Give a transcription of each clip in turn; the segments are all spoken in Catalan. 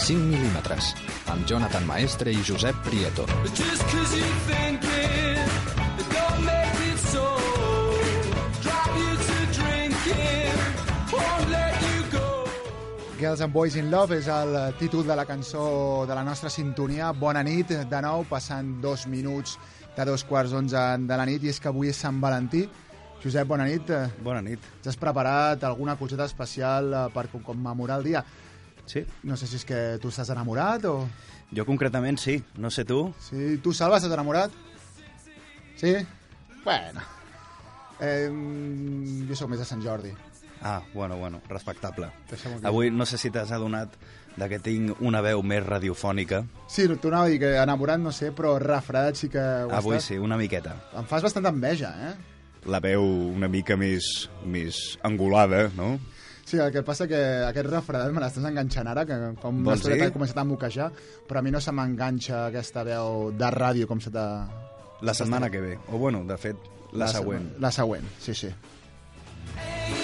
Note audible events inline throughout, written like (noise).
35 mil·límetres, amb Jonathan Maestre i Josep Prieto. Girls and Boys in Love és el títol de la cançó de la nostra sintonia. Bona nit, de nou, passant dos minuts de dos quarts d'onze de la nit, i és que avui és Sant Valentí. Josep, bona nit. Bona nit. Ja has preparat alguna coseta especial eh, per com- commemorar el dia? Sí, No sé si és que tu estàs enamorat o... jo concretament sí, no sé tu. Sí, tu, Salva, estàs enamorat? Sí? Bueno. Eh, jo sóc més de Sant Jordi. Ah, bueno, bueno, respectable. Avui no sé si t'has adonat de que tinc una veu més radiofònica. Sí, tu anava a dir que enamorat no sé, però refredat sí que ho Avui estàs. sí, una miqueta. Em fas bastant enveja, eh? la veu una mica més, més angulada, no? Sí, el que passa que aquest refredat me l'estàs enganxant ara, que com estoneta dir? he començat a moquejar, però a mi no se m'enganxa aquesta veu de ràdio com se t'ha... La setmana que ve, o bueno, de fet, la, següent. La següent, sí, sí. I'll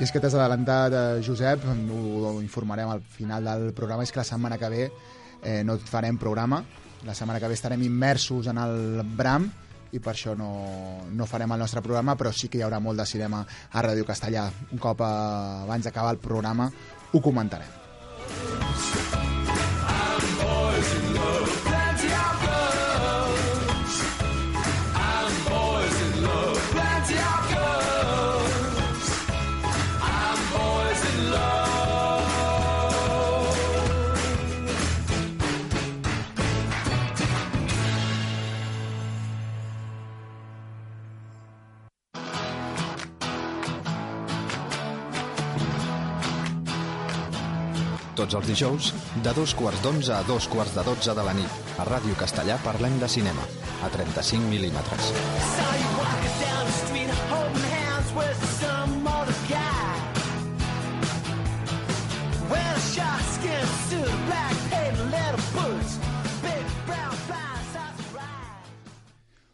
I és que t'has adelantat, eh, Josep, ho, ho informarem al final del programa, és que la setmana que ve eh, no farem programa, la setmana que ve estarem immersos en el Bram, i per això no, no farem el nostre programa, però sí que hi haurà molt de cinema a Ràdio Castellà. Un cop eh, abans d'acabar el programa ho comentarem. Tots els dijous, de dos quarts d'onze a dos quarts de dotze de la nit. A Ràdio Castellà parlem de cinema, a 35 mil·límetres. Saw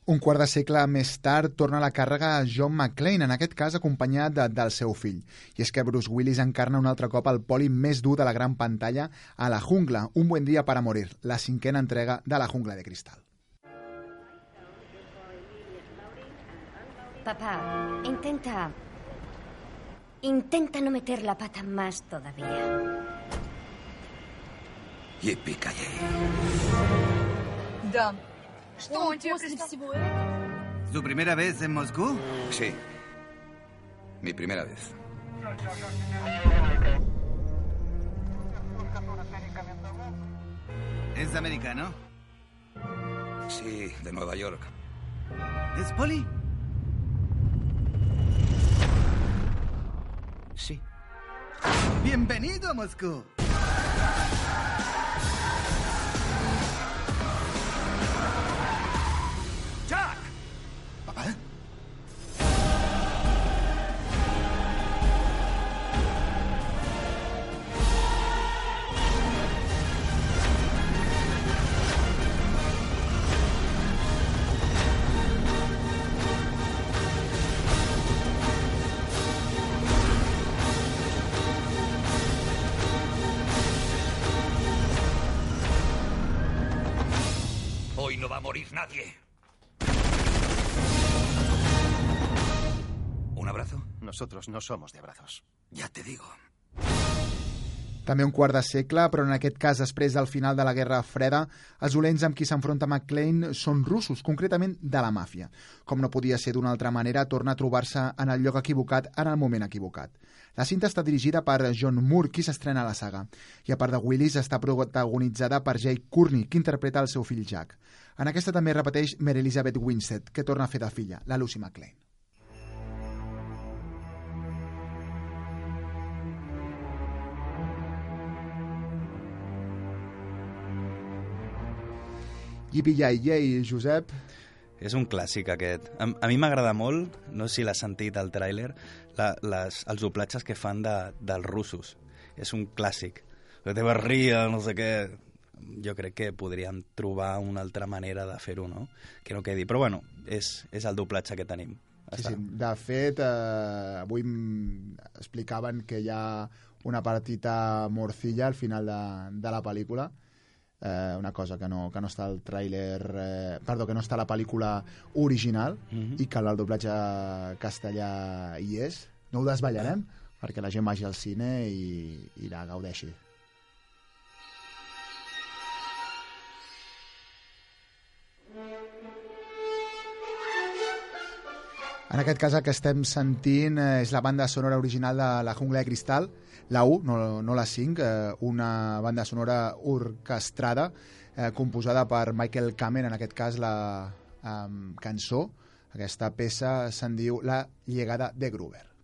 Un quart de segle més tard torna a la càrrega a John McClane, en aquest cas acompanyat de, del seu fill. I és que Bruce Willis encarna un altre cop el poli més dur de la gran pantalla a La Jungla, un buen dia para morir, la cinquena entrega de La Jungla de Cristal. Papá, intenta... Intenta no meter la pata más todavía. Да. Что он после всего этого? ¿Su primera vez en Moscú? Sí. Mi primera vez. ¿Es americano? Sí, de Nueva York. ¿Es poli? Sí. Bienvenido a Moscú. Nosotros no somos de abrazos. Ya te digo. També un quart de segle, però en aquest cas, després del final de la Guerra Freda, els dolents amb qui s'enfronta McLean són russos, concretament de la màfia. Com no podia ser d'una altra manera, torna a trobar-se en el lloc equivocat en el moment equivocat. La cinta està dirigida per John Moore, qui s'estrena a la saga, i a part de Willis està protagonitzada per Jay Courtney, qui interpreta el seu fill Jack. En aquesta també repeteix Mary Elizabeth Winstead, que torna a fer de filla, la Lucy McLean. Yippee-yay-yay, Josep. És un clàssic, aquest. A, a mi m'agrada molt, no sé si l'has sentit al tràiler, els doblatges que fan de, dels russos. És un clàssic. La teva ria, no sé què... jo crec que podríem trobar una altra manera de fer-ho, no? Que no quedi. Però bueno, és, és el doblatge que tenim. Sí, sí. De fet, eh, avui explicaven que hi ha una partita morcilla al final de, de la pel·lícula, eh, una cosa que no, que no està al tràiler, eh, perdó, que no està a la pel·lícula original Mhm. i que el doblatge castellà hi és. No ho desvetllarem perquè la gent vagi al cine i, i la gaudeixi. En aquest cas el que estem sentint eh, és la banda sonora original de La jungla de cristal, la 1, no, no la 5, eh, una banda sonora orquestrada eh, composada per Michael Kamen, en aquest cas la eh, cançó, aquesta peça se'n diu La llegada de Gruber.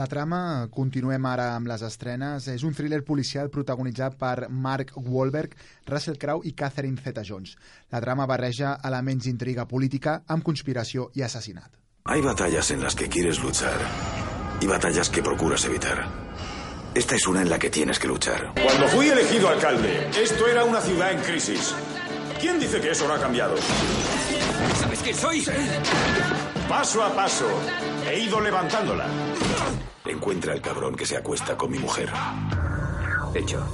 La trama, continuem ara amb les estrenes, és un thriller policial protagonitzat per Mark Wahlberg, Russell Crowe i Catherine Zeta-Jones. La trama barreja elements d'intriga política amb conspiració i assassinat. Hay batallas en las que quieres luchar y batallas que procuras evitar. Esta es una en la que tienes que luchar. Cuando fui elegido alcalde, esto era una ciudad en crisis. ¿Quién dice que eso no ha cambiado? ¿Sabes quién soy? Paso a paso, he ido levantándola. Encuentra al cabrón que se acuesta con mi mujer. Hecho.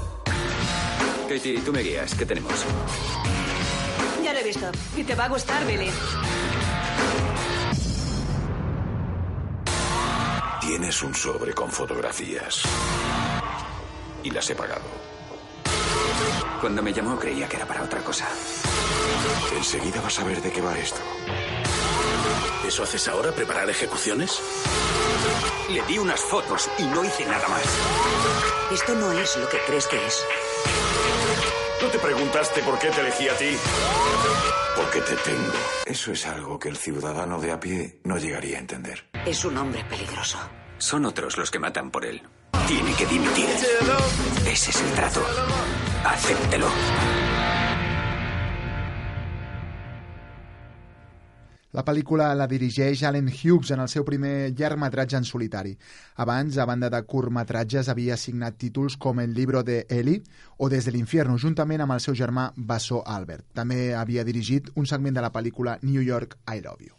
Katie, tú me guías. ¿Qué tenemos? Ya lo he visto. Y te va a gustar, Billy. Tienes un sobre con fotografías. Y las he pagado. Cuando me llamó creía que era para otra cosa. Enseguida vas a ver de qué va esto. ¿Eso haces ahora? ¿Preparar ejecuciones? Le di unas fotos y no hice nada más. Esto no es lo que crees que es. ¿No te preguntaste por qué te elegí a ti? Porque te tengo. Eso es algo que el ciudadano de a pie no llegaría a entender. Es un hombre peligroso. Son otros los que matan por él. Tiene que dimitir. Ese es el trato. Acéptelo. La pel·lícula la dirigeix Allen Hughes en el seu primer llargmetratge en solitari. Abans, a banda de curtmetratges, havia signat títols com El libro de Eli o Des de l'infierno, juntament amb el seu germà Basso Albert. També havia dirigit un segment de la pel·lícula New York, I Love You.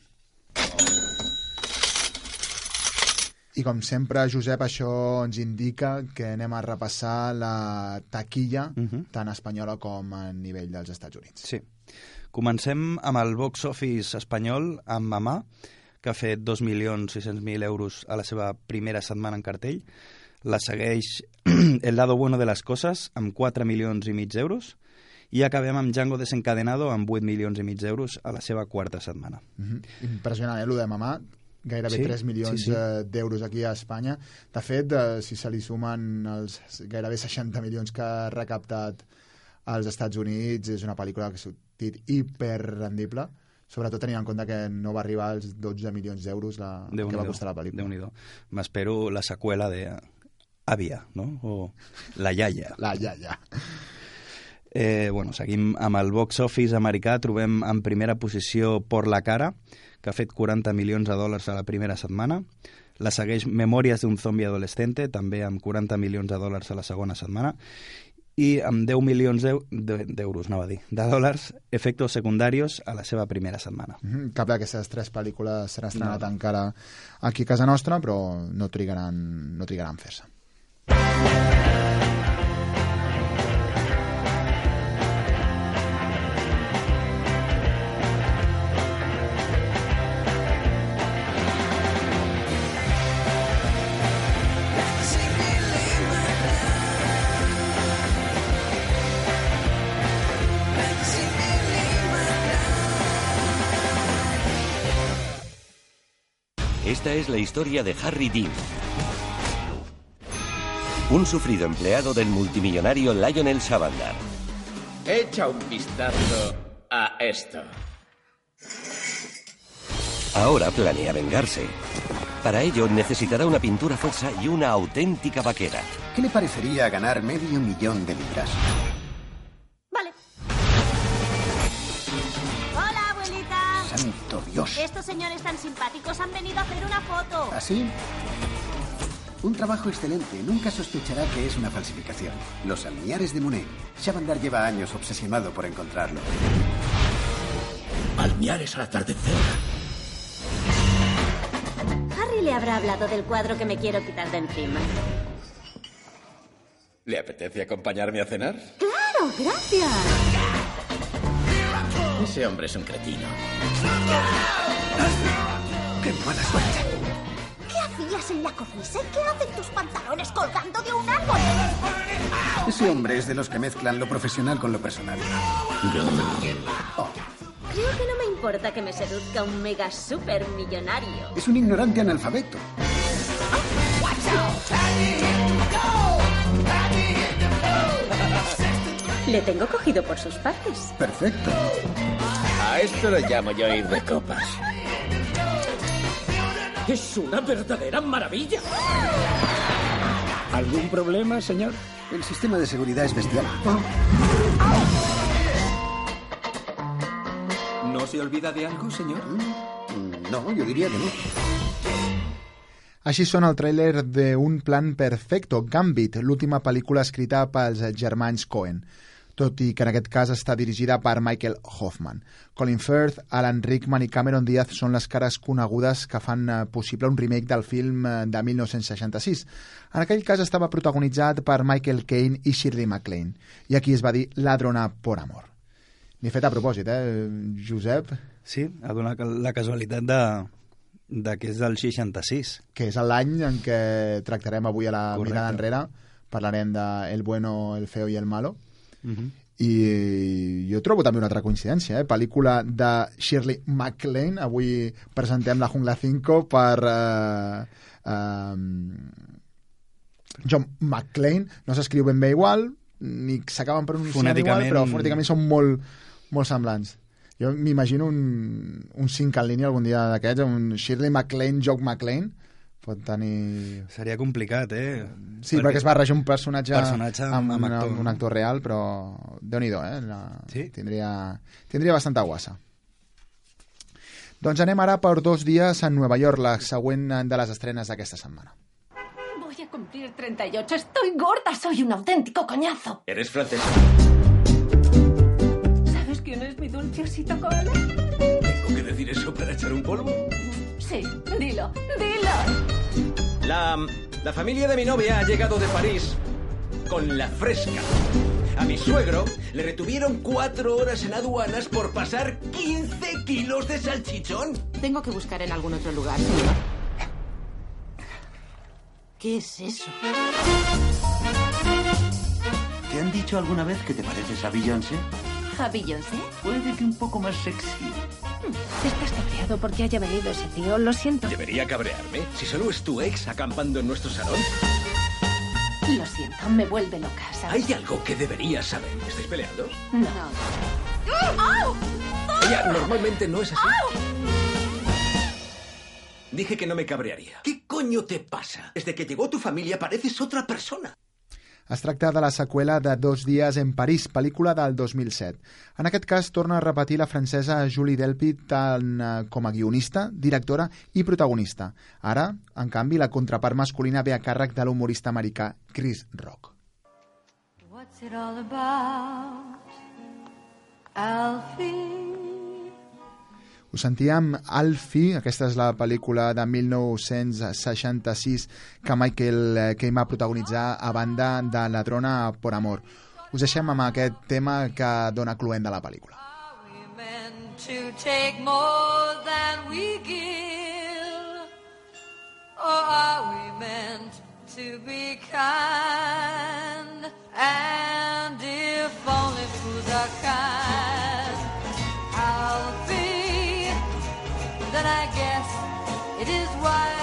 I com sempre, Josep, això ens indica que anem a repassar la taquilla, uh -huh. tant espanyola com a nivell dels Estats Units. Sí. Comencem amb el box office espanyol, amb Mamà, que ha fet 2.600.000 euros a la seva primera setmana en cartell. La segueix (clears throat) El lado bueno de las cosas, amb 4 milions i mig d'euros. I acabem amb Django desencadenado, amb 8 milions i mig d'euros a la seva quarta setmana. Uh -huh. Impressionant, eh, el de mamà gairebé Sí, 3 milions sí, sí. eh, d'euros aquí a Espanya. De fet, eh, si se li sumen els gairebé 60 milions que ha recaptat als Estats Units, és una pel·lícula que ha sortit hiperrendible, sobretot tenint en compte que no va arribar als 12 milions d'euros la, que va costar la pel·lícula. Déu-n'hi-do. M'espero la seqüela de Avia, no? O La Yaya. (laughs) La Yaya. Eh, bueno, seguim amb el box office americà. Trobem en primera posició Por la cara, que ha fet 40 milions de dòlars a la primera setmana. La segueix Memòries d'un zombi adolescente, també amb 40 milions de dòlars a la segona setmana. I amb 10 milions d'eu- de- d'euros, anava a dir, de dòlars, efectos secundarios a la seva primera setmana. Mhm, Cap d'aquestes tres pel·lícules s'han estrenat no. encara aquí a casa nostra, però no trigaran, no trigaran a fer-se. Esta es la historia de Harry Dean. Un sufrido empleado del multimillonario Lionel Savandar. Echa un vistazo a esto. Ahora planea vengarse. Para ello necesitará una pintura falsa y una auténtica vaquera. ¿Qué le parecería ganar medio millón de libras? Santo Dios. Estos señores tan simpáticos han venido a hacer una foto. ¿Así? Un trabajo excelente. Nunca sospechará que es una falsificación. Los almiares de Monet. Shavandar lleva años obsesionado por encontrarlo. Almiares al atardecer. Harry le habrá hablado del cuadro que me quiero quitar de encima. ¿Le apetece acompañarme a cenar? ¡Claro! ¡Gracias! Ese hombre es un cretino. ¡Qué mala suerte! ¿Qué hacías en la cornisa? ¿Qué hacen tus pantalones colgando de un árbol? Ese hombre es de los que mezclan lo profesional con lo personal. Creo que no me importa que me seduzca un mega super millonario. Es un ignorante analfabeto. Le tengo cogido por sus partes. Perfecto. A esto lo llamo yo ir de copas. Es una verdadera maravilla. ¿Algún problema, señor? El sistema de seguridad es bestial. ¿No se olvida de algo, señor? Mm, No, yo diría que no. Així sona el tràiler de Un plan perfecto, Gambit, l'última pel·lícula escrita pels germans Cohen, tot i que en aquest cas està dirigida per Michael Hoffman. Colin Firth, Alan Rickman i Cameron Diaz són les cares conegudes que fan eh, possible un remake del film eh, de 1966. En aquell cas estava protagonitzat per Michael Caine i Shirley MacLaine, i aquí es va dir Ladrona por amor. N'he fet a propòsit, eh, Josep? Sí, ha donat la casualitat de, de que és del 66. que és l'any en què tractarem avui a la Correcte. mirada enrere. Parlarem de El bueno, el feo i el malo. Uh -huh. I jo trobo també una altra coincidència, eh? pel·lícula de Shirley MacLaine. Avui presentem La Jungla 5 per eh, eh, John McClane. No s'escriu ben bé igual, ni s'acaben pronunciant igual, Fonèticament- però fonèticament són molt, molt semblants. Jo m'imagino un, un 5 en línia algun dia d'aquests, un Shirley MacLaine, Joe McClane, pot tenir... Seria complicat, eh? Sí, perquè, perquè es barreja un personatge, personatge amb, amb, un, actor. un actor real, però déu-n'hi-do, eh? La, Sí? Tindria, tindria bastanta guassa. Doncs anem ara per dos dies a Nova York, la següent de les estrenes d'aquesta setmana. Voy a cumplir 38. Estoy gorda. Soy un auténtico coñazo. ¿Eres francés? ¿Sabes quién es mi dulce osito koala? ¿Tengo que decir eso para echar un polvo? Sí, dilo, dilo. La, la familia de mi novia ha llegado de París con la fresca. A mi suegro le retuvieron cuatro horas en aduanas por pasar 15 kilos de salchichón. Tengo que buscar en algún otro lugar. ¿Qué es eso? ¿Te han dicho alguna vez que te pareces a Beyoncé? ¿A Beyoncé? Puede que un poco más sexy. ¿Estás cabreado porque haya venido ese tío? Lo siento. ¿Debería cabrearme si solo es tu ex acampando en nuestro salón? Lo siento, me vuelve loca, ¿sabes? Hay algo que deberías saber. ¿Estáis peleando? No. Ella normalmente no es así. Dije que no me cabrearía. ¿Qué coño te pasa? Desde que llegó tu familia pareces otra persona. Es tracta de la seqüela de Dos dies en París, pel·lícula del 2007. En aquest cas, torna a repetir la francesa Julie Delpy tant eh, com a guionista, directora i protagonista. Ara, en canvi, la contrapart masculina ve a càrrec de l'humorista americà Chris Rock. What's it all about, Alfie? Ho sentíem Alfie, aquesta és la pel·lícula de 1966 que Michael Caine va protagonitzar a banda de La trona por amor. Us deixem amb aquest tema que dona cluent de la pel·lícula. to take more than we give? Or are we meant to be kind? And if only fools are kind, then I guess it is wise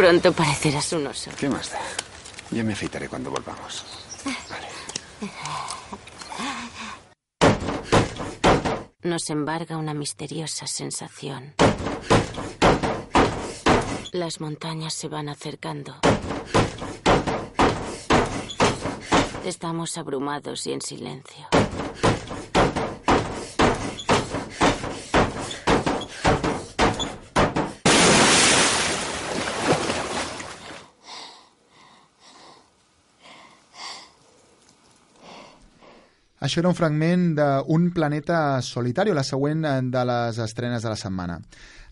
Pronto parecerás un oso. ¿Qué más da? Ya me afeitaré cuando volvamos. Nos embarga una misteriosa sensación. Las montañas se van acercando. Estamos abrumados y en silencio. Això era un fragment d'un planeta solitari, la següent eh, de les estrenes de la setmana.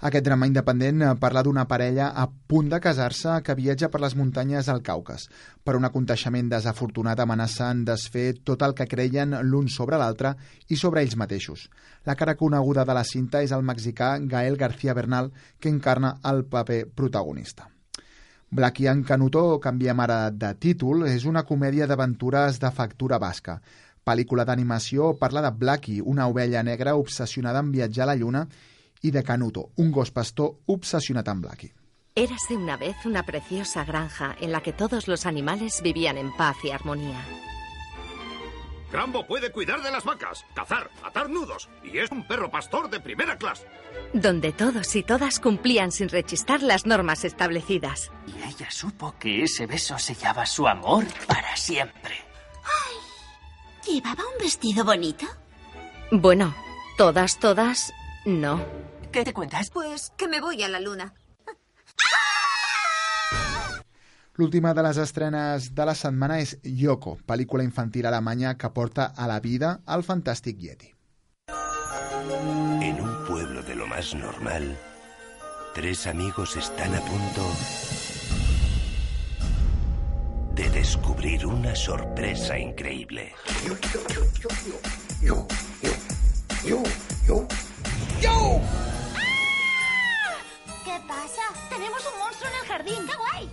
Aquest drama independent eh, parla d'una parella a punt de casar-se que viatja per les muntanyes del Caucas. Per un aconteixement desafortunat amenacen desfer tot el que creien l'un sobre l'altre i sobre ells mateixos. La cara coneguda de la cinta és el mexicà Gael García Bernal, que encarna el paper protagonista. Blackie en Canuto, canviem ara de títol, és una comèdia d'aventures de factura basca. Pel·lícula d'animació parla de Blackie, una ovella negra obsessionada en viatjar a la lluna, i de Canuto, un gos pastor obsessionat amb Blackie. Érase una vez una preciosa granja en la que todos los animales vivían en paz y armonía. Crambo puede cuidar de las vacas, cazar, atar nudos y es un perro pastor de primera clase. Donde todos y todas cumplían sin rechistar las normas establecidas. Y ella supo que ese beso sellaba su amor para siempre. ¿Llevaba un vestido bonito? Bueno, todas, todas, No. ¿Qué te cuentas? Pues que me voy a la luna. L'última de les estrenes de la setmana és Yoko, pel·lícula infantil alemanya que porta a la vida al fantàstic Yeti. En un pueblo de lo más normal, tres amigos están a punto de descubrir una sorpresa increíble. Yo, yo, yo, yo, yo. ¿Qué pasa? Tenemos un monstruo en el jardín. ¡Qué guay!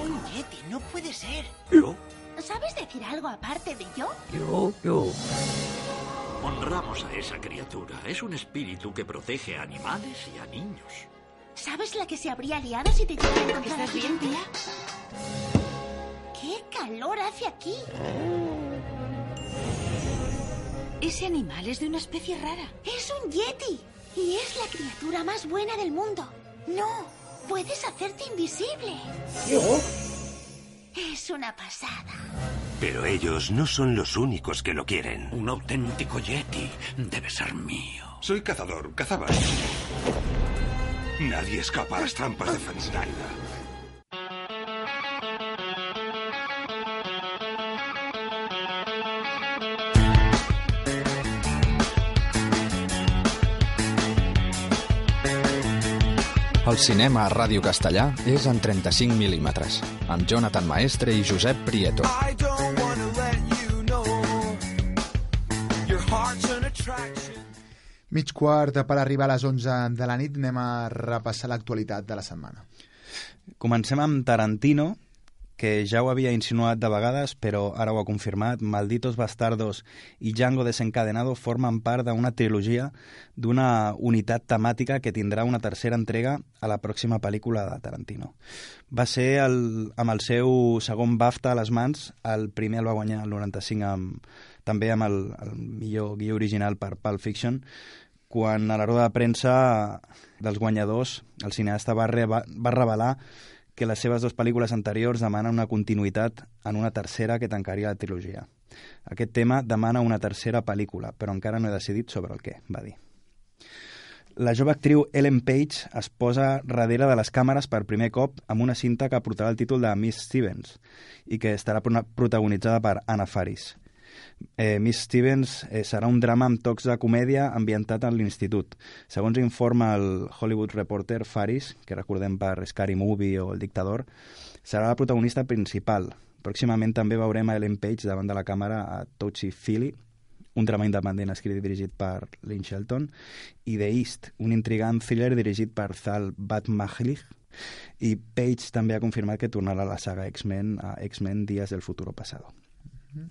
Un yeti, no puede ser. ¿Yo? ¿Sabes decir algo aparte de yo? Yo, yo. Honramos a esa criatura. Es un espíritu que protege a animales y a niños. ¿Sabes la que se habría liado si te llegara a encontrar ¿Estás bien, tía? ¡Qué calor hace aquí! Ese animal es de una especie rara. Es un yeti. Y es la criatura más buena del mundo. No, puedes hacerte invisible. Yo. Es una pasada. Pero ellos no son los únicos que lo quieren. Un auténtico yeti. Debe ser mío. Soy cazador, cazaba. Nadie escapa a las trampas de Frankenstein. El cinema a Ràdio Castellà és en 35 mil·límetres, amb Jonathan Maestre i Josep Prieto. I Mig quart per arribar a les 11 de la nit anem a repassar l'actualitat de la setmana. Comencem amb Tarantino, que ja ho havia insinuat de vegades, però ara ho ha confirmat. Malditos Bastardos i Django Desencadenado formen part d'una trilogia d'una unitat temàtica que tindrà una tercera entrega a la pròxima pel·lícula de Tarantino. Va ser el, amb el seu segon BAFTA a les mans, el primer el va guanyar el 95 amb, també amb el, el millor guió original per Pulp Fiction, quan a la roda de premsa dels guanyadors el cineasta va, re, va, va revelar que les seves dues pel·lícules anteriors demanen una continuïtat en una tercera que tancaria la trilogia. Aquest tema demana una tercera pel·lícula, però encara no he decidit sobre el què, va dir. La jove actriu Ellen Page es posa darrere de les càmeres per primer cop amb una cinta que portarà el títol de Miss Stevens i que estarà protagonitzada per Anna Faris. Eh, Miss Stevens eh, serà un drama amb tocs de comèdia ambientat en l'institut. Segons informa el Hollywood Reporter Faris, que recordem per Scary Movie o El Dictador, serà la protagonista principal. Pròximament també veurem a Ellen Page davant de la càmera a Touchy Philly, un drama independent escrit i dirigit per Lynn Shelton, i The East, un intrigant thriller dirigit per Zal Batmahlich, i Page també ha confirmat que tornarà a la saga X-Men a X-Men Días del Futuro Pasado. Mm -hmm.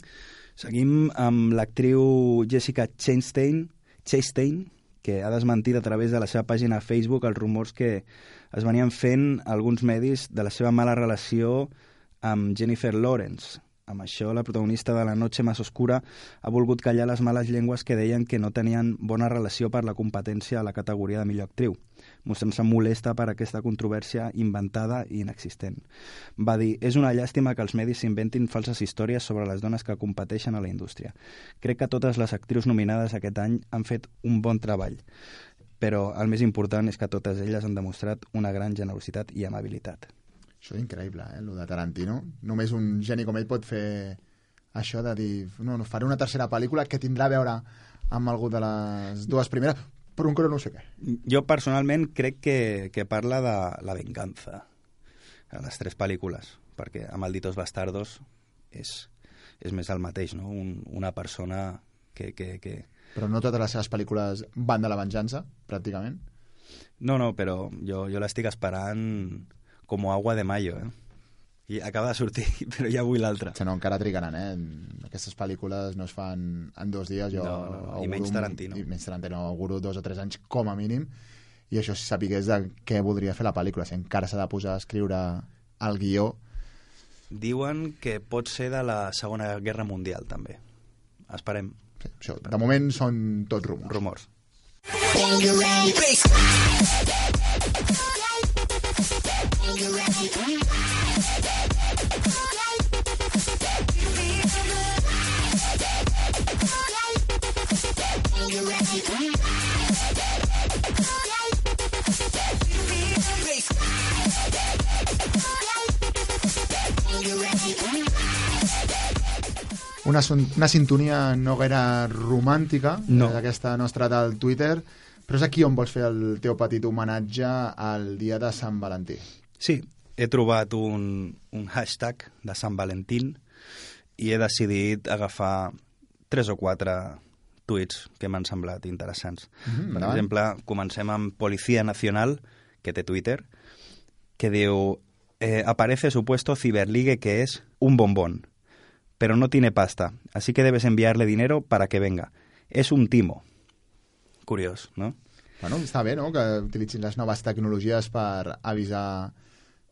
Seguim amb l'actriu Jessica Chastain, Chastain, que ha desmentit a través de la seva pàgina Facebook els rumors que es venien fent alguns medis de la seva mala relació amb Jennifer Lawrence. Amb això, la protagonista de La noche más oscura ha volgut callar les males llengües que deien que no tenien bona relació per la competència a la categoria de millor actriu, mostrant-se molesta per aquesta controvèrsia inventada i inexistent. Va dir, és una llàstima que els medis s'inventin falses històries sobre les dones que competeixen a la indústria. Crec que totes les actrius nominades aquest any han fet un bon treball, però el més important és que totes elles han demostrat una gran generositat i amabilitat. Això és increïble, eh, el de Tarantino. Només un geni com ell pot fer això de dir, no, no, faré una tercera pel·lícula que tindrà a veure amb algú de les dues primeres, però encara no sé què. Jo personalment crec que, que parla de la venganza a les tres pel·lícules, perquè a Malditos Bastardos és, és més el mateix, no? Un, una persona que, que, que... Però no totes les seves pel·lícules van de la venjança, pràcticament? No, no, però jo, jo l'estic esperant com agua de mayo, eh? I acaba de sortir, (laughs) però ja vull l'altra. Sí, no, encara trigaran, eh? Aquestes pel·lícules no es fan en dos dies. Jo no, no, I menys Tarantino. I menys Tarantino, auguro dos o tres anys com a mínim. I això si sapigués de què voldria fer la pel·lícula, si encara s'ha de posar a escriure el guió. Diuen que pot ser de la Segona Guerra Mundial, també. Esperem. Sí, això, de moment són tots rumors. Rumors una, una sintonia no gaire romàntica no. Eh, d'aquesta nostra del Twitter però és aquí on vols fer el teu petit homenatge al dia de Sant Valentí Sí, he trobat un, un hashtag de Sant Valentín i he decidit agafar tres o quatre tuits que m'han semblat interessants. Mhm, per exemple, comencem amb Policía Nacional, que té Twitter, que diu eh, aparece supuesto ciberligue que es un bombón, pero no tiene pasta, así que debes enviarle dinero para que venga. Es un timo. Curiós, no? Bueno, està bé, no?, que utilitzin les noves tecnologies per avisar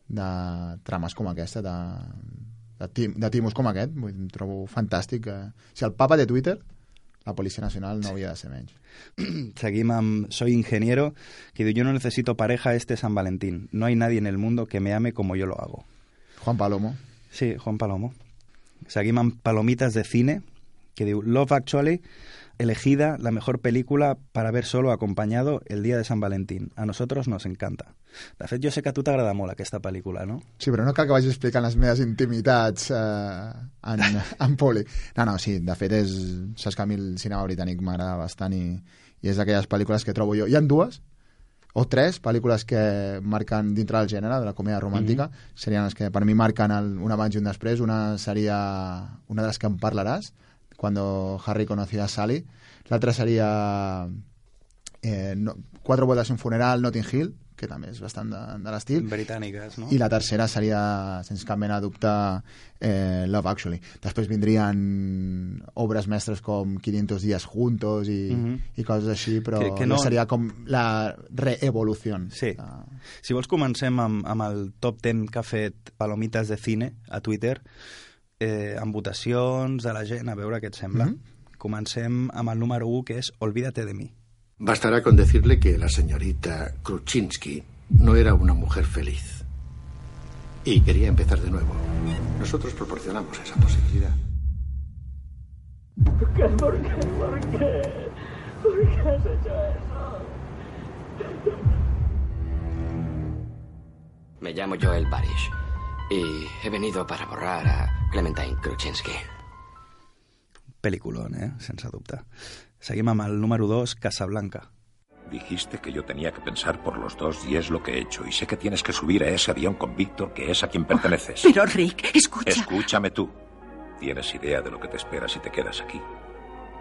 de trames com aquesta, de, de, tim, de timos com aquest. Vull, dir, em trobo fantàstic. Que... Si el papa de Twitter, la Policia Nacional no havia de ser (clears throat) amb Soy Ingeniero, que yo no necesito pareja este San Valentín. No hay nadie en el mundo que me ame como yo lo hago. Juan Palomo. Sí, Juan Palomo. Seguim amb Palomitas de Cine, que diu, Love Actually, elegida la mejor película para ver solo acompañado el día de San Valentín. A nosotros nos encanta. De fet, jo sé que a tu t'agrada molt aquesta pel·lícula, no? Sí, però no cal que vagi explicant les meves intimitats eh, en, (laughs) en poli. No, no, sí, de fet, és, saps que a mi el cinema britànic m'agrada bastant i, i és d'aquelles pel·lícules que trobo jo. Hi han dues, o tres pel·lícules que marquen dintre del gènere de la comèdia romàntica, mm -hmm. serien les que per mi marquen el, un abans i un després. Una seria una de les que em parlaràs, cuando Harry conoció a Sally. L'altra seria eh, no, Quatre bodes i un funeral, Notting Hill, que també és bastant de, de l'estil. Britàniques, no? I la tercera seria, sense cap mena de dubte, eh, Love Actually. Després vindrien obres mestres com 500 días juntos i, mm. -hmm. i coses així, però Que- que no- seria com la reevolució. Sí. Si vols comencem amb, amb el top 10 que ha fet Palomitas de Cine a Twitter, eh, amb votacions de la gent, a veure què et sembla. Mhm. Comencem amb el número 1, que és Olvídate de mi. Bastará con decirle que la señorita Kruczynski no era una mujer feliz. Y quería empezar de nuevo. Nosotros proporcionamos esa posibilidad. ¿Por qué? ¿Por qué? ¿Por qué? ¿Por qué has hecho eso? Me llamo Joel Barish y he venido para borrar a Clementine Kruczynski. Peliculón, eh? sense dubte. Seguim amb el número 2, Casablanca. Dijiste que yo tenía que pensar por los dos y es lo que he hecho. Y sé que tienes que subir a ese avión con Víctor, que es a quien perteneces. Pero Rick, escucha. Escúchame tú. Tienes idea de lo que te espera si te quedas aquí.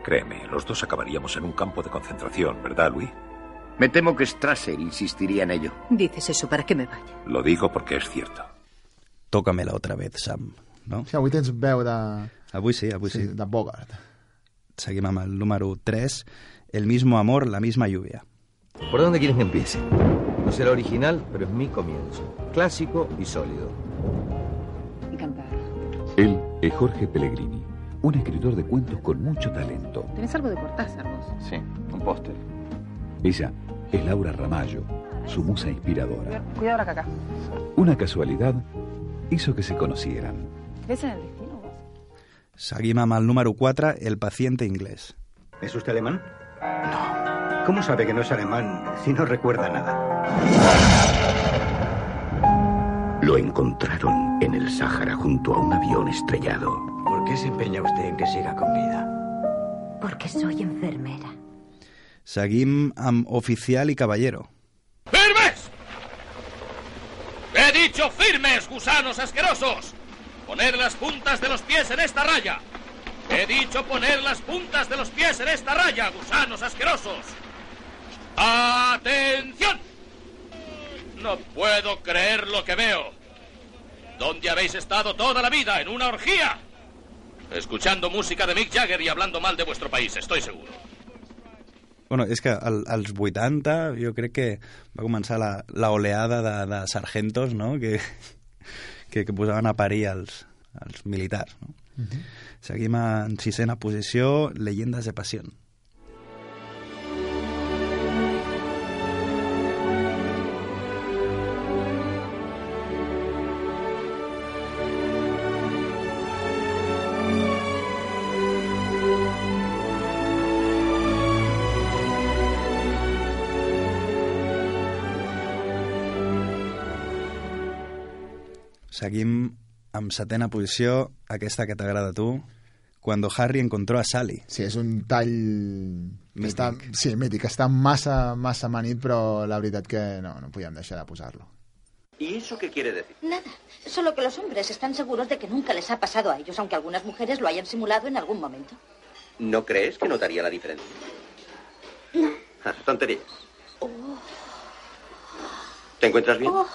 Créeme, los dos acabaríamos en un campo de concentración, ¿verdad, Louis? Me temo que Strasser insistiría en ello. Dices eso para que me vaya. Lo digo porque es cierto. Tócamela otra vez, Sam. No? Sí, avui tens veu de... Avui sí, avui sí. sí. De Bogart. Seguim amb el número 3, El mismo amor, la misma lluvia. ¿Por dónde quieres que empiece? No será original, pero es mi comienzo. Clásico y sólido. Encantada. Él es Jorge Pellegrini, un escritor de cuentos con mucho talento. ¿Tenés algo de Cortázar vos? Sí, un póster. Ella es Laura Ramallo, su musa inspiradora. Cuidado la caca. Una casualidad hizo que se conocieran. ¿Ves en el destino vos? Seguim amb el número 4, El paciente inglés. ¿Es usted alemán? No. ¿Cómo sabe que no es alemán si no recuerda nada? Lo encontraron en el Sáhara junto a un avión estrellado. ¿Por qué se empeña usted en que siga con vida? Porque soy enfermera. Seguim amb Oficial y Caballero. ¡Firmes! ¡He dicho firmes, gusanos asquerosos! ¡Poner las puntas de los pies en esta raya! ¡He dicho poner las puntas de los pies en esta raya, gusanos asquerosos! ¡Atención! No puedo creer lo que veo. ¿Dónde habéis estado toda la vida? ¿En una orgía? Escuchando música de Mick Jagger y hablando mal de vuestro país, estoy seguro. Bueno, és que al, als 80 jo crec que va començar la, la oleada de, de sargentos no? que, que, que posaven a parir els, els militars. No? Mhm. Uh -huh. Seguim en sisena posició, Leyendas de Pasión. Seguim amb setena posició, aquesta que t'agrada a tu, cuando Harry encontró a Sally. Sí, és un tall... Que està, sí, mític, està massa, massa manit, però la veritat que no, no podíem deixar de posar-lo. ¿Y eso qué quiere decir? Nada, solo que los hombres están seguros de que nunca les ha pasado a ellos, aunque algunas mujeres lo hayan simulado en algún momento. ¿No crees que notaría la diferencia? No. Ah, (laughs) tonterías. ¿Te encuentras bien? Oh.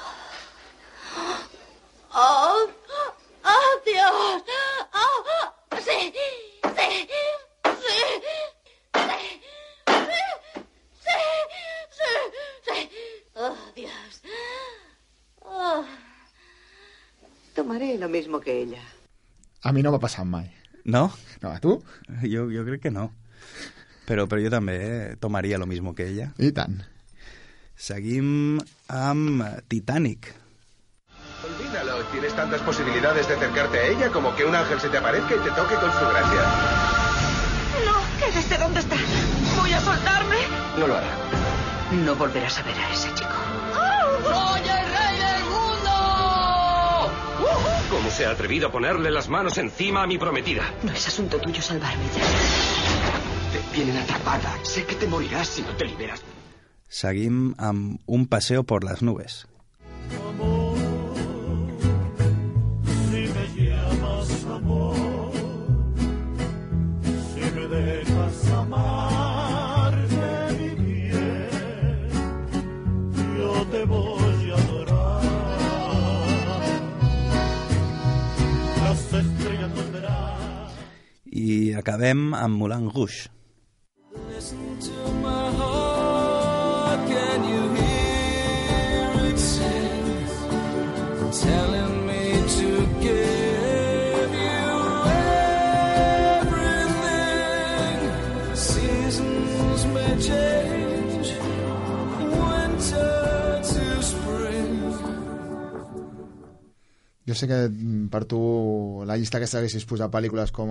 ¡Oh! ¡Oh, Dios! ¡Oh! ¡Sí! ¡Sí! ¡Sí! ¡Sí! ¡Sí! ¡Sí! ¡Sí! ¡Oh, Dios! Oh. Tomaré lo mismo que ella. A mi no m'ha passat mai. ¿No? No, a tu? Yo, yo creo que no. Pero, pero yo també eh, tomaría lo mismo que ella. I tant. Seguim amb Titanic. Tienes tantas posibilidades de acercarte a ella como que un ángel se te aparezca y te toque con su gracia. No, quédese donde está. Voy a soltarme. No lo hará. No volverás a ver a ese chico. ¡Soy el rey del mundo! ¿Cómo se ha atrevido a ponerle las manos encima a mi prometida? No es asunto tuyo salvarme ya. Te tienen atrapada. Sé que te morirás si no te liberas. Seguim amb Un paseo por las nubes. Si I acabem amb Moulin Rouge. Jo sé que mm, per tu la llista aquesta haguessis posat pel·lícules com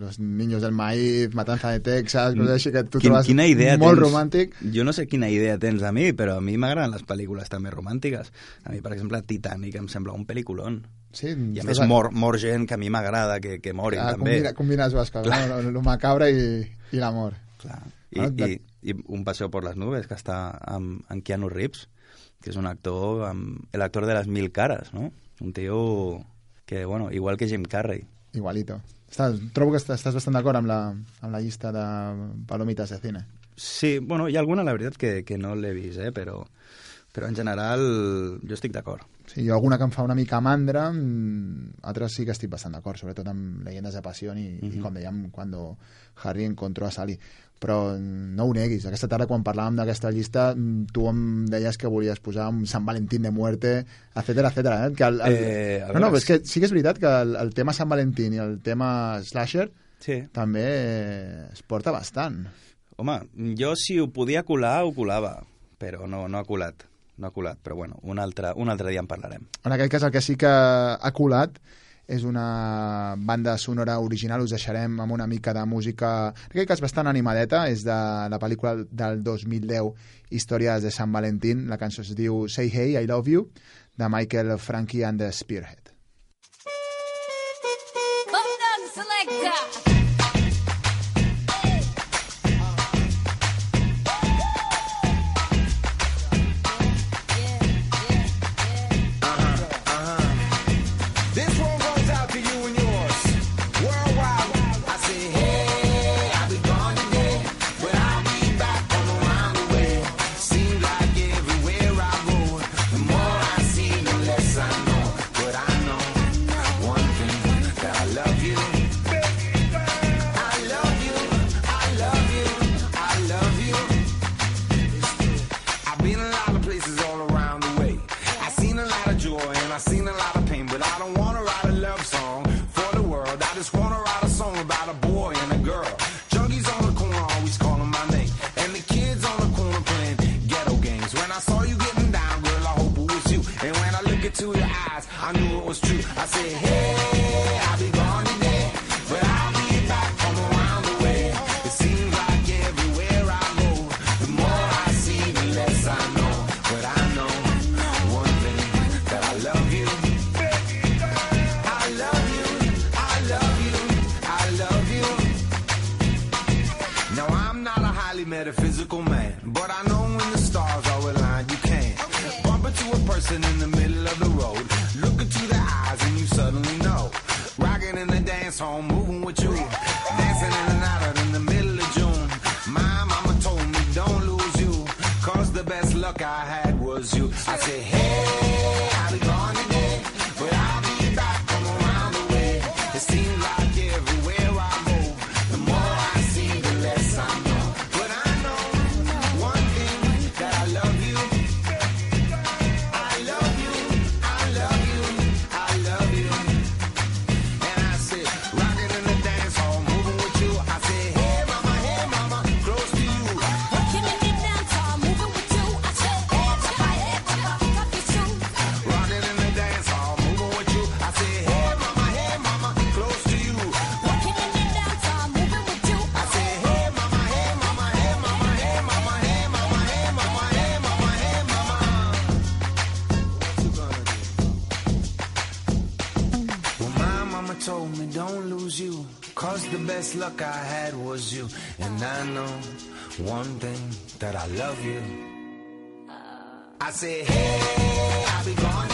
Los Niños del Maíz, Matanza de Texas, coses així que tu Quin, trobes quina idea molt tens? romàntic. Jo no sé quina idea tens a mi, però a mi m'agraden les pel·lícules també romàntiques. A mi, per exemple, Titanic em sembla un pel·lículon. Sí, I a més a- mor, mor gent que a mi m'agrada que, que morin Ah, també. combina, combines dues coses, Clar. no? el, macabre i, i l'amor. Clar. I, Ah, i, de- i Un paseo por las nubes, que està amb, amb Keanu Reeves, que és un actor, amb, el actor de les mil cares, no? Un tio que, bueno, igual que Jim Carrey. Igualito. Estàs, trobo que estàs, bastant d'acord amb, la, amb la llista de palomites de cine. Sí, bueno, hi ha alguna, la veritat, que, que no l'he vist, eh? però, però en general jo estic d'acord. Sí, jo alguna que em fa una mica mandra, mm, altres sí que estic bastant d'acord, sobretot amb Leyendas de Passió i, i com dèiem, quan Harry encontró a Sally. Però no ho neguis, aquesta tarda quan parlàvem d'aquesta llista mm, tu em deies que volies posar un Sant Valentín de muerte, etcètera, etcètera. Eh? Que el, el... Eh, no, no, és que sí que és veritat que el, el tema Sant Valentín i el tema Slasher sí. també eh, es porta bastant. Home, jo si ho podia colar, ho colava, però no, no ha colat. No ha colat, però bueno, un altre, un altre dia en parlarem. En aquest cas el que sí que ha colat és una banda sonora original, us deixarem amb una mica de música, en aquest cas bastant animadeta, és de la pel·lícula del 2010, Històries de Sant Valentín, la cançó es diu Say Hey, I Love You, de Michael Frankie and the Spearhead. Button selector. Luck I had was you. And I know one thing that I love you. I said, hey, I'll be gone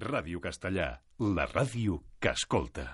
Ràdio Castellà, la ràdio que escolta.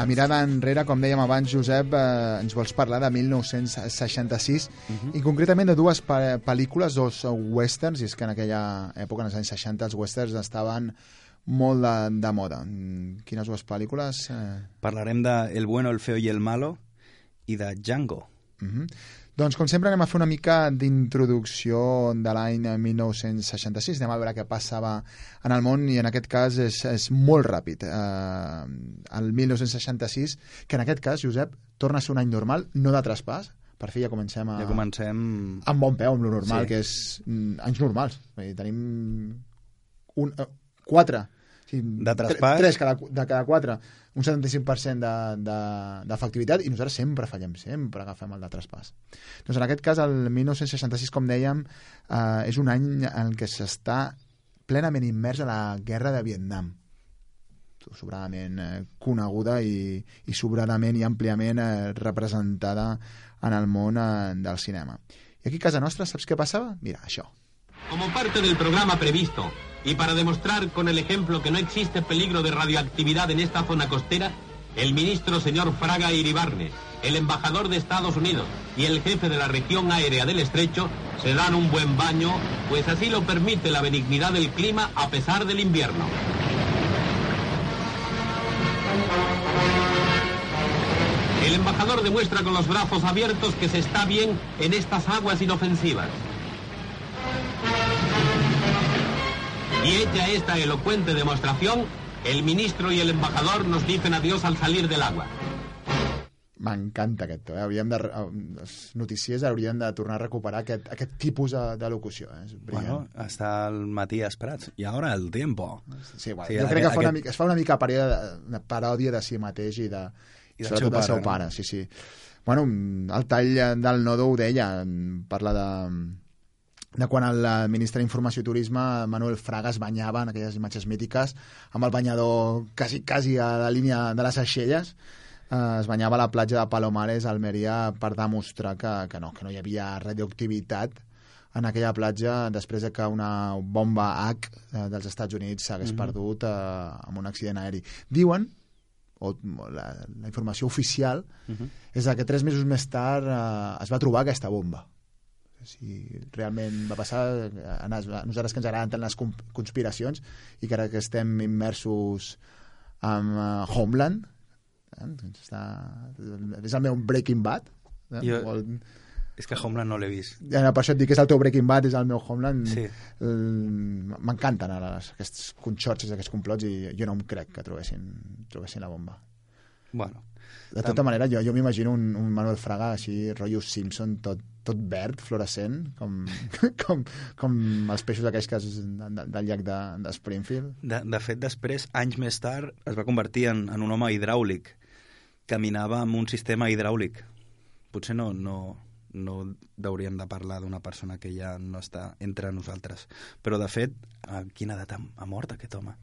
La mirada enrere, com dèiem abans, Josep, eh, ens vols parlar de 1966 Mhm. i concretament de dues pe- pel·lícules, dos westerns, i és que en aquella època, en els anys 60, els westerns estaven molt de, de moda. Mm, Quines dues pel·lícules? Eh... Parlarem de El bueno, el feo i el malo i de Django. Mm -hmm. Doncs, com sempre, anem a fer una mica d'introducció de l'any 1966. Anem a veure què passava en el món i, en aquest cas, és, és molt ràpid. Eh, el 1966, que en aquest cas, Josep, torna a ser un any normal, no de traspàs. Per fi ja comencem a... Ja comencem... Amb bon peu, amb lo normal, Sí. que és mm, anys normals. Vull dir, tenim un, eh, quatre. Sí, De tre- traspàs. Tres cada, de cada quatre. Un 75% de- de- d'efectivitat de, i nosaltres sempre fallem, sempre agafem el de traspàs. Doncs en aquest cas, el 1966, com dèiem, eh, és un any en què s'està plenament immers a la guerra de Vietnam sobradament eh, coneguda i, i sobradament i àmpliament eh, representada en el món eh, del cinema. I aquí a casa nostra, saps què passava? Mira, això. Como parte del programa previsto y para demostrar con el ejemplo que no existe peligro de radioactividad en esta zona costera, el ministro señor Fraga Iribarne, el embajador de Estados Unidos y el jefe de la región aérea del estrecho se dan un buen baño, pues así lo permite la benignidad del clima a pesar del invierno. El embajador demuestra con los brazos abiertos que se está bien en estas aguas inofensivas. Y hecha esta elocuente demostración, el ministro y el embajador nos dicen adiós al salir del agua. M'encanta aquest to, eh? Hauríem de, eh, els noticiers haurien de tornar a recuperar aquest, aquest tipus de, de locució. Eh? És brillant. Bueno, està el Matías Prats. I ara el tiempo. Sí, bueno, sí, jo crec que fa una mica, es fa una mica paròdia de, una paròdia de si mateix i de, I del sobretot del seu pare. no? Sí, sí. Bueno, el tall del nodo ho deia, parla de, de quan el ministre d'Informació i Turisme, Manuel Fraga, es banyava en aquelles imatges mítiques amb el banyador quasi, quasi a la línia de les Aixelles, eh, es banyava a la platja de Palomares, a Almeria, per demostrar que, que, no, que no hi havia radioactivitat en aquella platja després de que una bomba H eh, dels Estats Units s'hagués mm -hmm. perdut eh, en un accident aeri. Diuen, o la, la informació oficial, uh -huh. és que tres mesos més tard eh, es va trobar aquesta bomba. Si realment va passar, a nosaltres que ens agraden tant les conspiracions i que ara que estem immersos en uh, Homeland, eh, està, és el meu Breaking Bad, eh? Jo... Molt, és que Homeland no l'he vist. Ja, per això et dic que és el teu Breaking Bad, és el meu Homeland. Sí. M'encanten ara les, aquests conxorxes, aquests complots, i jo no em crec que trobessin, trobessin la bomba. Bueno. De tota manera, jo, jo m'imagino un, un Manuel Fraga així, rotllo Simpson, tot, tot verd, fluorescent, com, (laughs) com, com els peixos aquells que de, de, del llac de, de Springfield. De, de fet, després, anys més tard, es va convertir en, en un home hidràulic. Caminava amb un sistema hidràulic. Potser no, no, no hauríem de parlar d'una persona que ja no està entre nosaltres. Però, de fet, a quina edat ha, ha mort aquest home?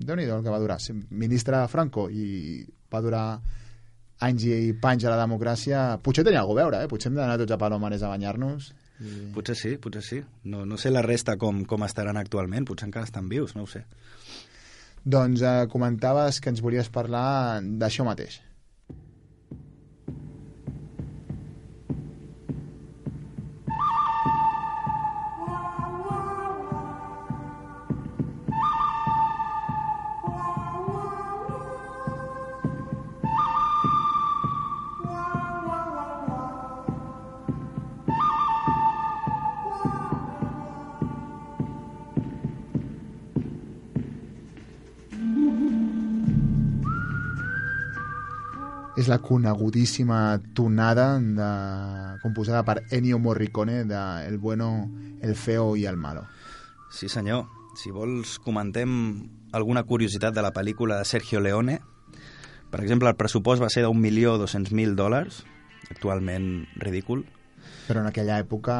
déu nhi el que va durar. Ministre Franco i va durar anys i panys a la democràcia. Potser tenia alguna a veure, eh? Potser hem d'anar tots a Palomares a banyar-nos. I... Potser sí, potser sí. No, no sé la resta com, com estaran actualment, potser encara estan vius, no ho sé. Doncs eh, comentaves que ens volies parlar d'això mateix. La conegudíssima tonada de, composada per Ennio Morricone de El bueno, el feo i el malo. Sí, senyor. Si vols, comentem alguna curiositat de la pel·lícula de Sergio Leone. Per exemple, el pressupost va ser d'un milió dos cents mil dòlars, actualment ridícul. Però en aquella època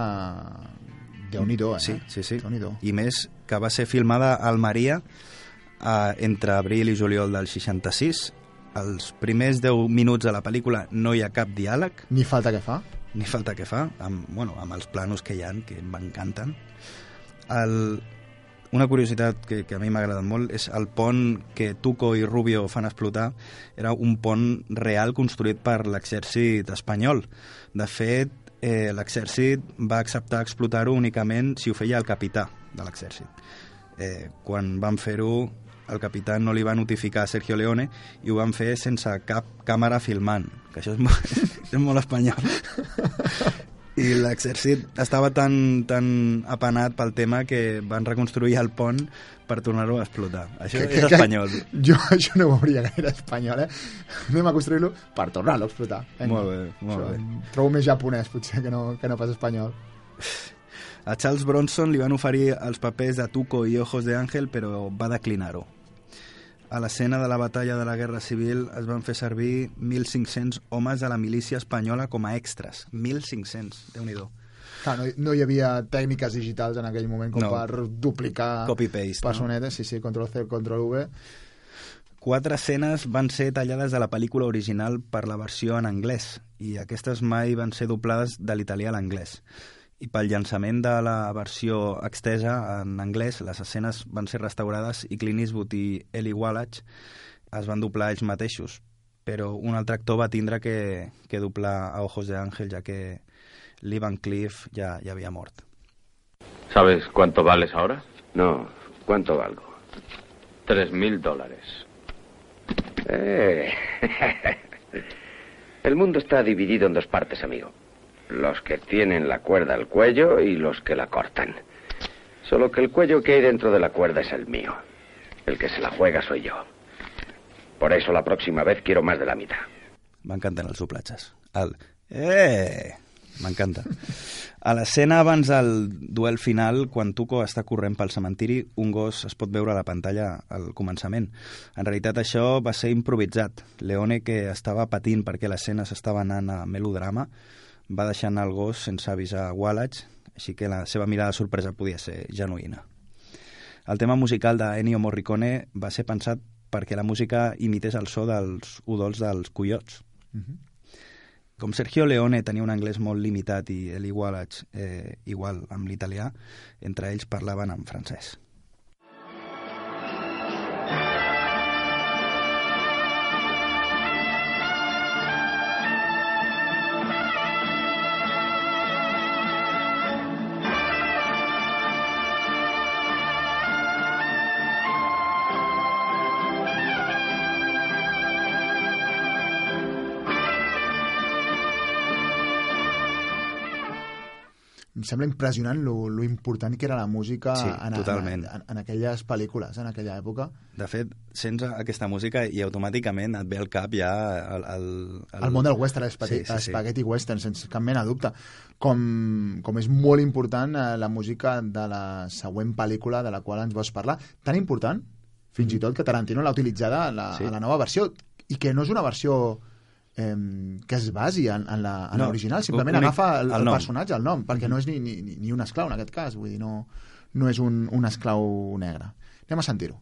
déu nhi eh? Sí, sí, sí. I més que va ser filmada a Almeria eh, entre abril i juliol del 66 els primers 10 minuts de la pel·lícula no hi ha cap diàleg. Ni falta que fa. Ni falta que fa, amb, bueno, amb els planos que hi han, que m'encanten. El, una curiositat que, que a mi m'ha agradat molt és el pont que Tuco i Rubio fan explotar era un pont real construït per l'exèrcit espanyol. De fet, eh, l'exèrcit va acceptar explotar-ho únicament si ho feia el capità de l'exèrcit. Eh, quan van fer-ho el capità no li va notificar a Sergio Leone i ho van fer sense cap càmera filmant, que això és molt, (laughs) és molt espanyol. I l'exèrcit estava tan, tan apanat pel tema que van reconstruir el pont per tornar-ho a explotar. Això que, és que, espanyol. Que, (laughs) jo això no ho hauria gaire espanyol, eh? Anem a construir-lo per tornar-lo a explotar. Venga. Molt bé, molt això, bé. Trobo més japonès, potser, que no, que no pas espanyol. A Charles Bronson li van oferir els papers de Tuco i Ojos de Ángel, però va declinar-ho a l'escena de la batalla de la Guerra Civil es van fer servir 1.500 homes de la milícia espanyola com a extras. 1.500, déu nhi Clar, no, no hi havia tècniques digitals en aquell moment com no. per duplicar Copy-paste, personetes, no? sí, sí, control-C, control-V. Quatre escenes van ser tallades de la pel·lícula original per la versió en anglès i aquestes mai van ser doblades de l'italià a l'anglès i pel llançament de la versió extesa en anglès, les escenes van ser restaurades i Clint Eastwood i Eli Wallach es van doblar ells mateixos, però un altre actor va tindre que, que doblar a Ojos de Ángel, ja que Lee Van Cleef ja, ja havia mort. ¿Sabes cuánto vales ahora? No, ¿cuánto valgo? Tres mil dólares. Eh. (laughs) El mundo está dividido en dos partes, amigo. Los que tienen la cuerda al cuello y los que la cortan. Solo que el cuello que hay dentro de la cuerda es el mío. El que se la juega soy yo. Por eso la próxima vez quiero más de la mitad. M'encanten els doblatges. El... Eh! M'encanta. A l'escena abans del duel final, quan Tuco està corrent pel cementiri, un gos es pot veure a la pantalla al començament. En realitat això va ser improvisat. Leone, que estava patint perquè l'escena s'estava anant a melodrama, va deixar anar el gos sense avisar Wallach, així que la seva mirada sorpresa podia ser genuïna. El tema musical d'Ennio Morricone va ser pensat perquè la música imités el so dels udols dels coiots. Mm -hmm. Com Sergio Leone tenia un anglès molt limitat i Eli Wallach eh, igual amb l'italià, entre ells parlaven en francès. Em sembla impressionant lo, lo important que era la música Sí, en, totalment. en, en, en aquelles pel·lícules, en aquella època. De fet, sents aquesta música i automàticament et ve al cap ja el... El, El, el món del western, l'espaghetti Sí, sí, sí. sí, western, sense cap mena de dubte. Com, com és molt important eh, la música de la següent pel·lícula de la qual ens vols parlar. Tan important, fins i tot, que Tarantino l'ha utilitzada a la, Sí. a la nova versió, i que no és una versió eh, que es basi en, en la- en No, l'original, simplement únic- agafa el, el el personatge, el nom, perquè no és ni, ni, ni- ni un esclau en aquest cas, vull dir, no, no és un, un esclau negre. Anem a sentir-ho.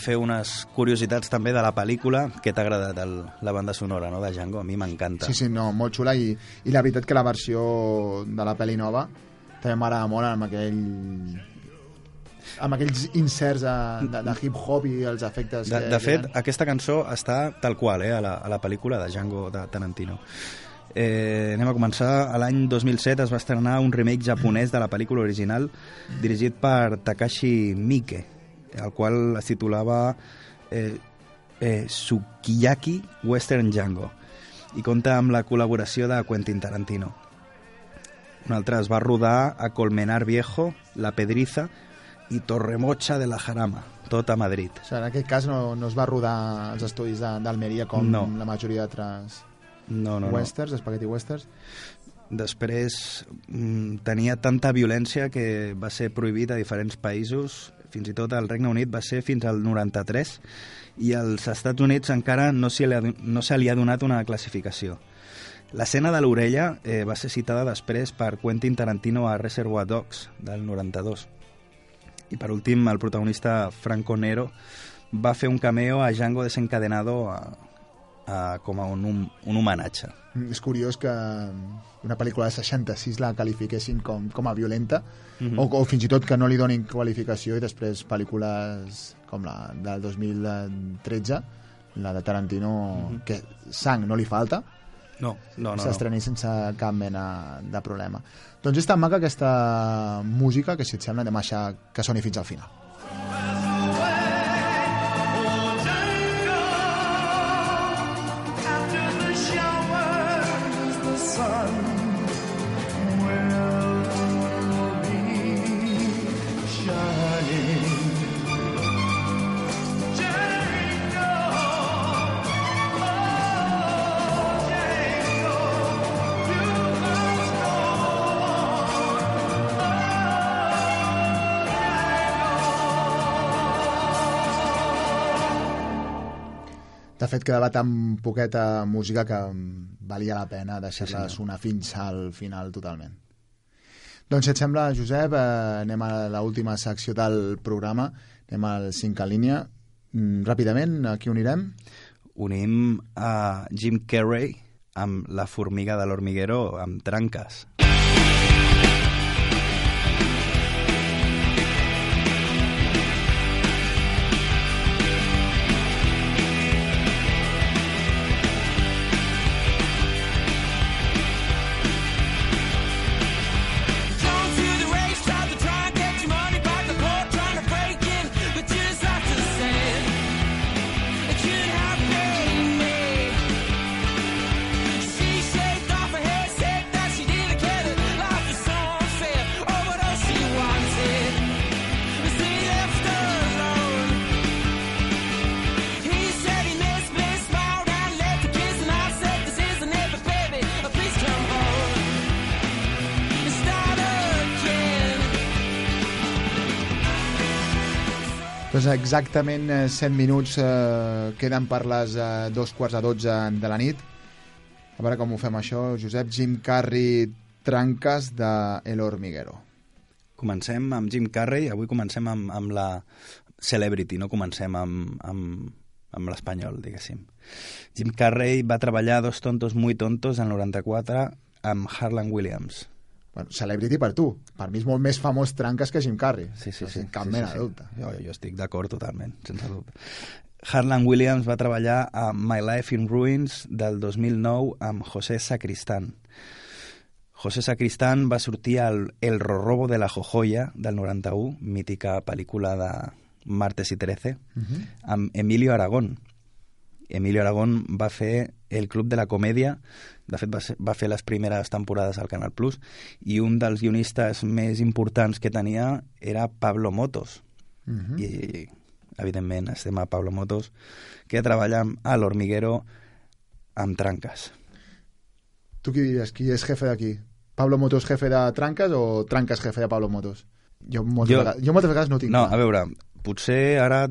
Fer unes curiositats també de la pel·lícula. Què t'ha agradat el, la banda sonora no, de Django? A mi m'encanta. Sí, sí, no, molt xula i, i la veritat que la versió de la pel·li nova també m'agrada molt amb aquell amb aquells inserts de, de, de hip-hop i els efectes De, que, de que fet, hi aquesta cançó està tal qual eh, a, la, a la pel·lícula de Django de Tarantino. Eh, anem a començar. A l'any 2007 es va estrenar un remake japonès de la pel·lícula original dirigit per Takashi Miike, el qual es titulava eh, eh, Sukiyaki Western Django i compta amb la col·laboració de Quentin Tarantino. Un altre es va rodar a Colmenar Viejo, La Pedriza i Torremocha de la Jarama, tot a Madrid. O sigui, en aquest cas no, no es va rodar als estudis d'Almeria com No. la majoria d'altres No, no, no. westerns, spaghetti westerns. Després mm, tenia tanta violència que va ser prohibit a diferents països, fins i tot al Regne Unit va ser fins al 93 i als Estats Units encara no se li ha, no se li ha donat una classificació. L'escena de l'orella eh, va ser citada després per Quentin Tarantino a Reservoir Dogs del 92. I per últim, el protagonista Franco Nero va fer un cameo a Django desencadenado a, a, com a un, un, un homenatge. Mm, És curiós que una pel·lícula de 66 la qualifiquessin com, com a violenta Mhm. o, o fins i tot que no li donin qualificació i després pel·lícules com la del 2013 la de Tarantino Mhm. que sang no li falta No, no, no. no. s'estreni sense cap mena de problema doncs és tan maca aquesta música que si et sembla anem a deixar que soni fins al final fet, quedava tan poqueta música que valia la pena deixar-la senyor. sonar fins al final totalment. Doncs, si et sembla, Josep, eh, anem a l'última secció del programa, anem al 5 en línia. Mm, ràpidament, a qui unirem? Unim a Jim Carrey amb La formiga de l'hormiguero amb tranques. Doncs exactament eh, 100 minuts eh, queden per les eh, dos quarts a 12 de la nit. A veure com ho fem això, Josep. Jim Carrey, Tranques de El Hormiguero. Comencem amb Jim Carrey, avui comencem amb, amb la Celebrity, no comencem amb, amb, amb l'espanyol, diguéssim. Jim Carrey va treballar Dos tontos muy tontos en el 94 amb Harlan Williams. Bueno, celebrity per tu. Per mi és molt més famós Tranques que Jim Carrey. Sí, sí, sí. Cap sí, mena sí, sí. dubte. Jo, jo estic d'acord totalment, sense dubte. Harlan Williams va treballar a My Life in Ruins del 2009 amb José Sacristán. José Sacristán va sortir al El Rorrobo de la Jojoya del 91, mítica pel·lícula de Martes i 13, Mhm. amb Emilio Aragón. Emilio Aragón va fer El Club de la Comèdia, de fet va, ser, va fer les primeres temporades al Canal Plus, i un dels guionistes més importants que tenia era Pablo Motos. Mhm. I, evidentment, estem a Pablo Motos, que treballa a l'Hormiguero amb tranques. Tu qui diries? Qui és jefe d'aquí? Pablo Motos jefe de Tranques o Tranques jefe de Pablo Motos? Jo moltes, Jo- vegades, jo moltes vegades no tinc No, clar. a veure, potser ara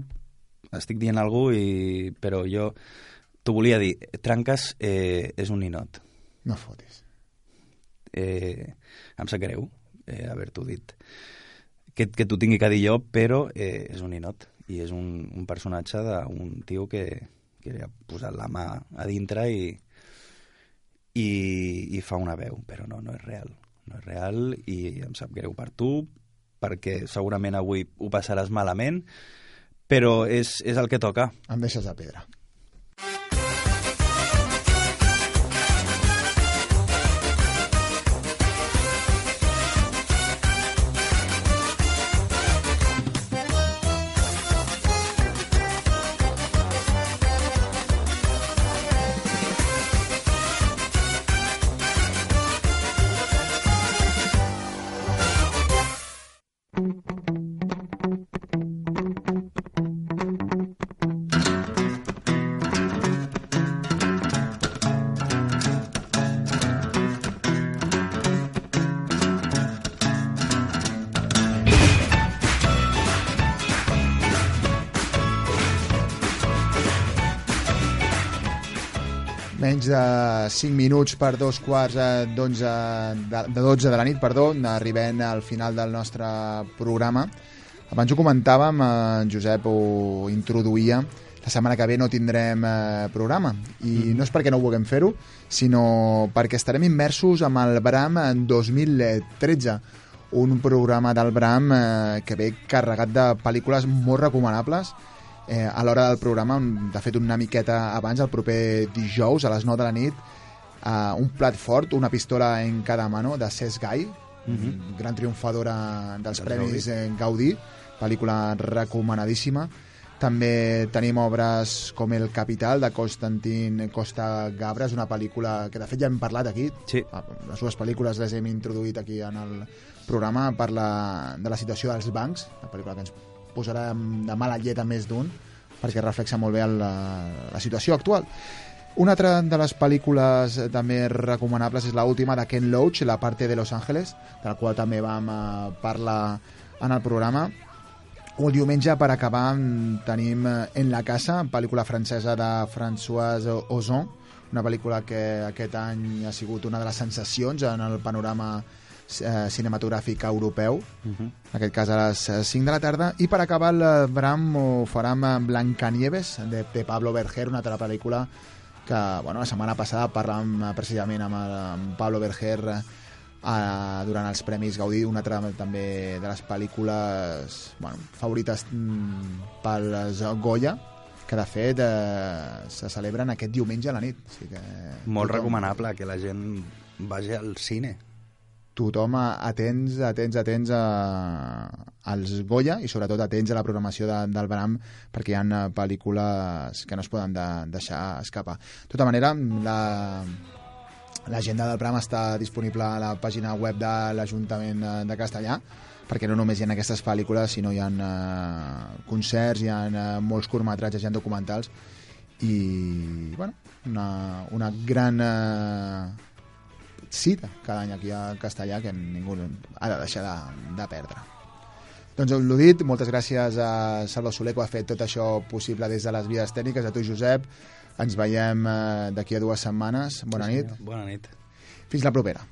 estic dient alguna cosa, i... però jo t'ho volia dir. Tranques eh, és un ninot. No fotis. Eh, em sap greu eh, haver-t'ho dit. Que, que t'ho tingui que dir jo, però eh, és un ninot. I és un, un personatge d'un tio que, que li ha posat la mà a dintre i, i, i fa una veu, però no, no és real. No és real i em sap greu per tu, perquè segurament avui ho passaràs malament, però és, és el que toca. Em deixes de pedra. 5 minuts per dos quarts eh, d'onze de, de 12 de la nit, perdó, arribem al final del nostre programa. Abans ho comentàvem, eh, Josep ho introduïa, la setmana que ve no tindrem eh, programa. I no és perquè no vulguem fer-ho, sinó perquè estarem immersos amb el Bram en 2013 un programa del Bram eh, que ve carregat de pel·lícules molt recomanables. Eh, a l'hora del programa, de fet una miqueta abans, el proper dijous a les 9 de la nit, eh, un plat fort, una pistola en cada mano de Cesc Gai, Mhm. gran triomfadora dels Dels Premis Gaudí. eh, Gaudí, pel·lícula recomanadíssima. També tenim obres com El Capital, de Constantin Costa Gabra, és una pel·lícula que de fet ja hem parlat aquí. Sí. Les dues pel·lícules les hem introduït aquí en el programa, parla de la situació dels bancs, una pel·lícula que ens posarà de mala llet a més d'un, perquè reflexa molt bé la, la situació actual. Una altra de les pel·lícules eh, també recomanables és l'última de Ken Loach, La parte de Los Ángeles, de la qual també vam eh, parlar en el programa. El diumenge, per acabar, tenim eh, En la casa, pel·lícula francesa de François Ozon, una pel·lícula que aquest any ha sigut una de les sensacions en el panorama eh, cinematogràfic europeu, en aquest cas a les eh, 5 de la tarda, i per acabar el Bram ho farà amb Blancanieves, de, de Pablo Berger, una altra pel·lícula que bueno, la setmana passada parlàvem eh, precisament amb, el, amb Pablo Berger eh, durant els Premis Gaudí, una altra també de les pel·lícules bueno, favorites mm, pels Goya, que de fet eh, se celebren aquest diumenge a la nit. O sigui que Molt tothom- recomanable que la gent vagi al cine. Tothom atents, atents, atents a, als Goya i sobretot atents a la programació de, del Bram perquè hi ha eh, pel·lícules que no es poden de, deixar escapar. De tota manera, la, l'agenda del Bram està disponible a la pàgina web de l'Ajuntament de Castellà perquè no només hi ha aquestes pel·lícules, sinó hi ha eh, concerts, hi ha eh, molts curtmetratges, hi ha documentals i, bueno, una, una gran eh, cita cada any aquí a Castellà que ningú ha de deixar de, de perdre. Doncs l'ho dit, moltes gràcies a Salva Soler que ha fet tot això possible des de les vies tècniques, a tu Josep, ens veiem eh, d'aquí a dues setmanes. Bona Sí, nit. Bona nit. Fins la propera.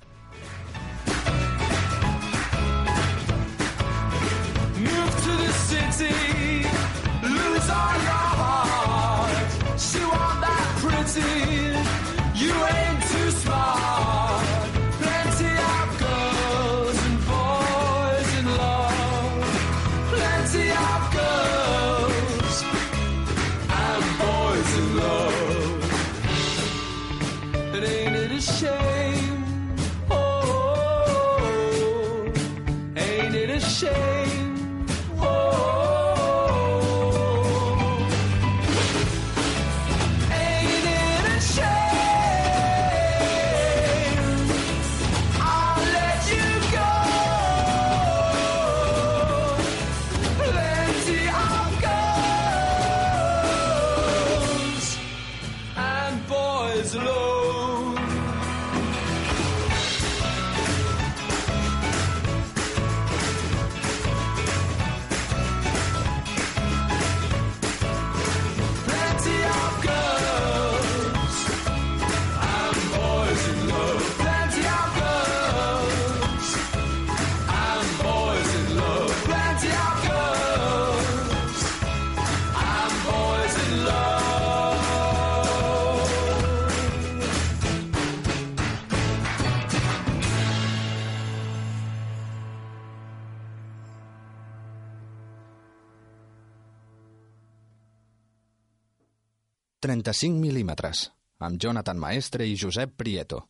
35 mil·límetres, amb Jonathan Maestre i Josep Prieto.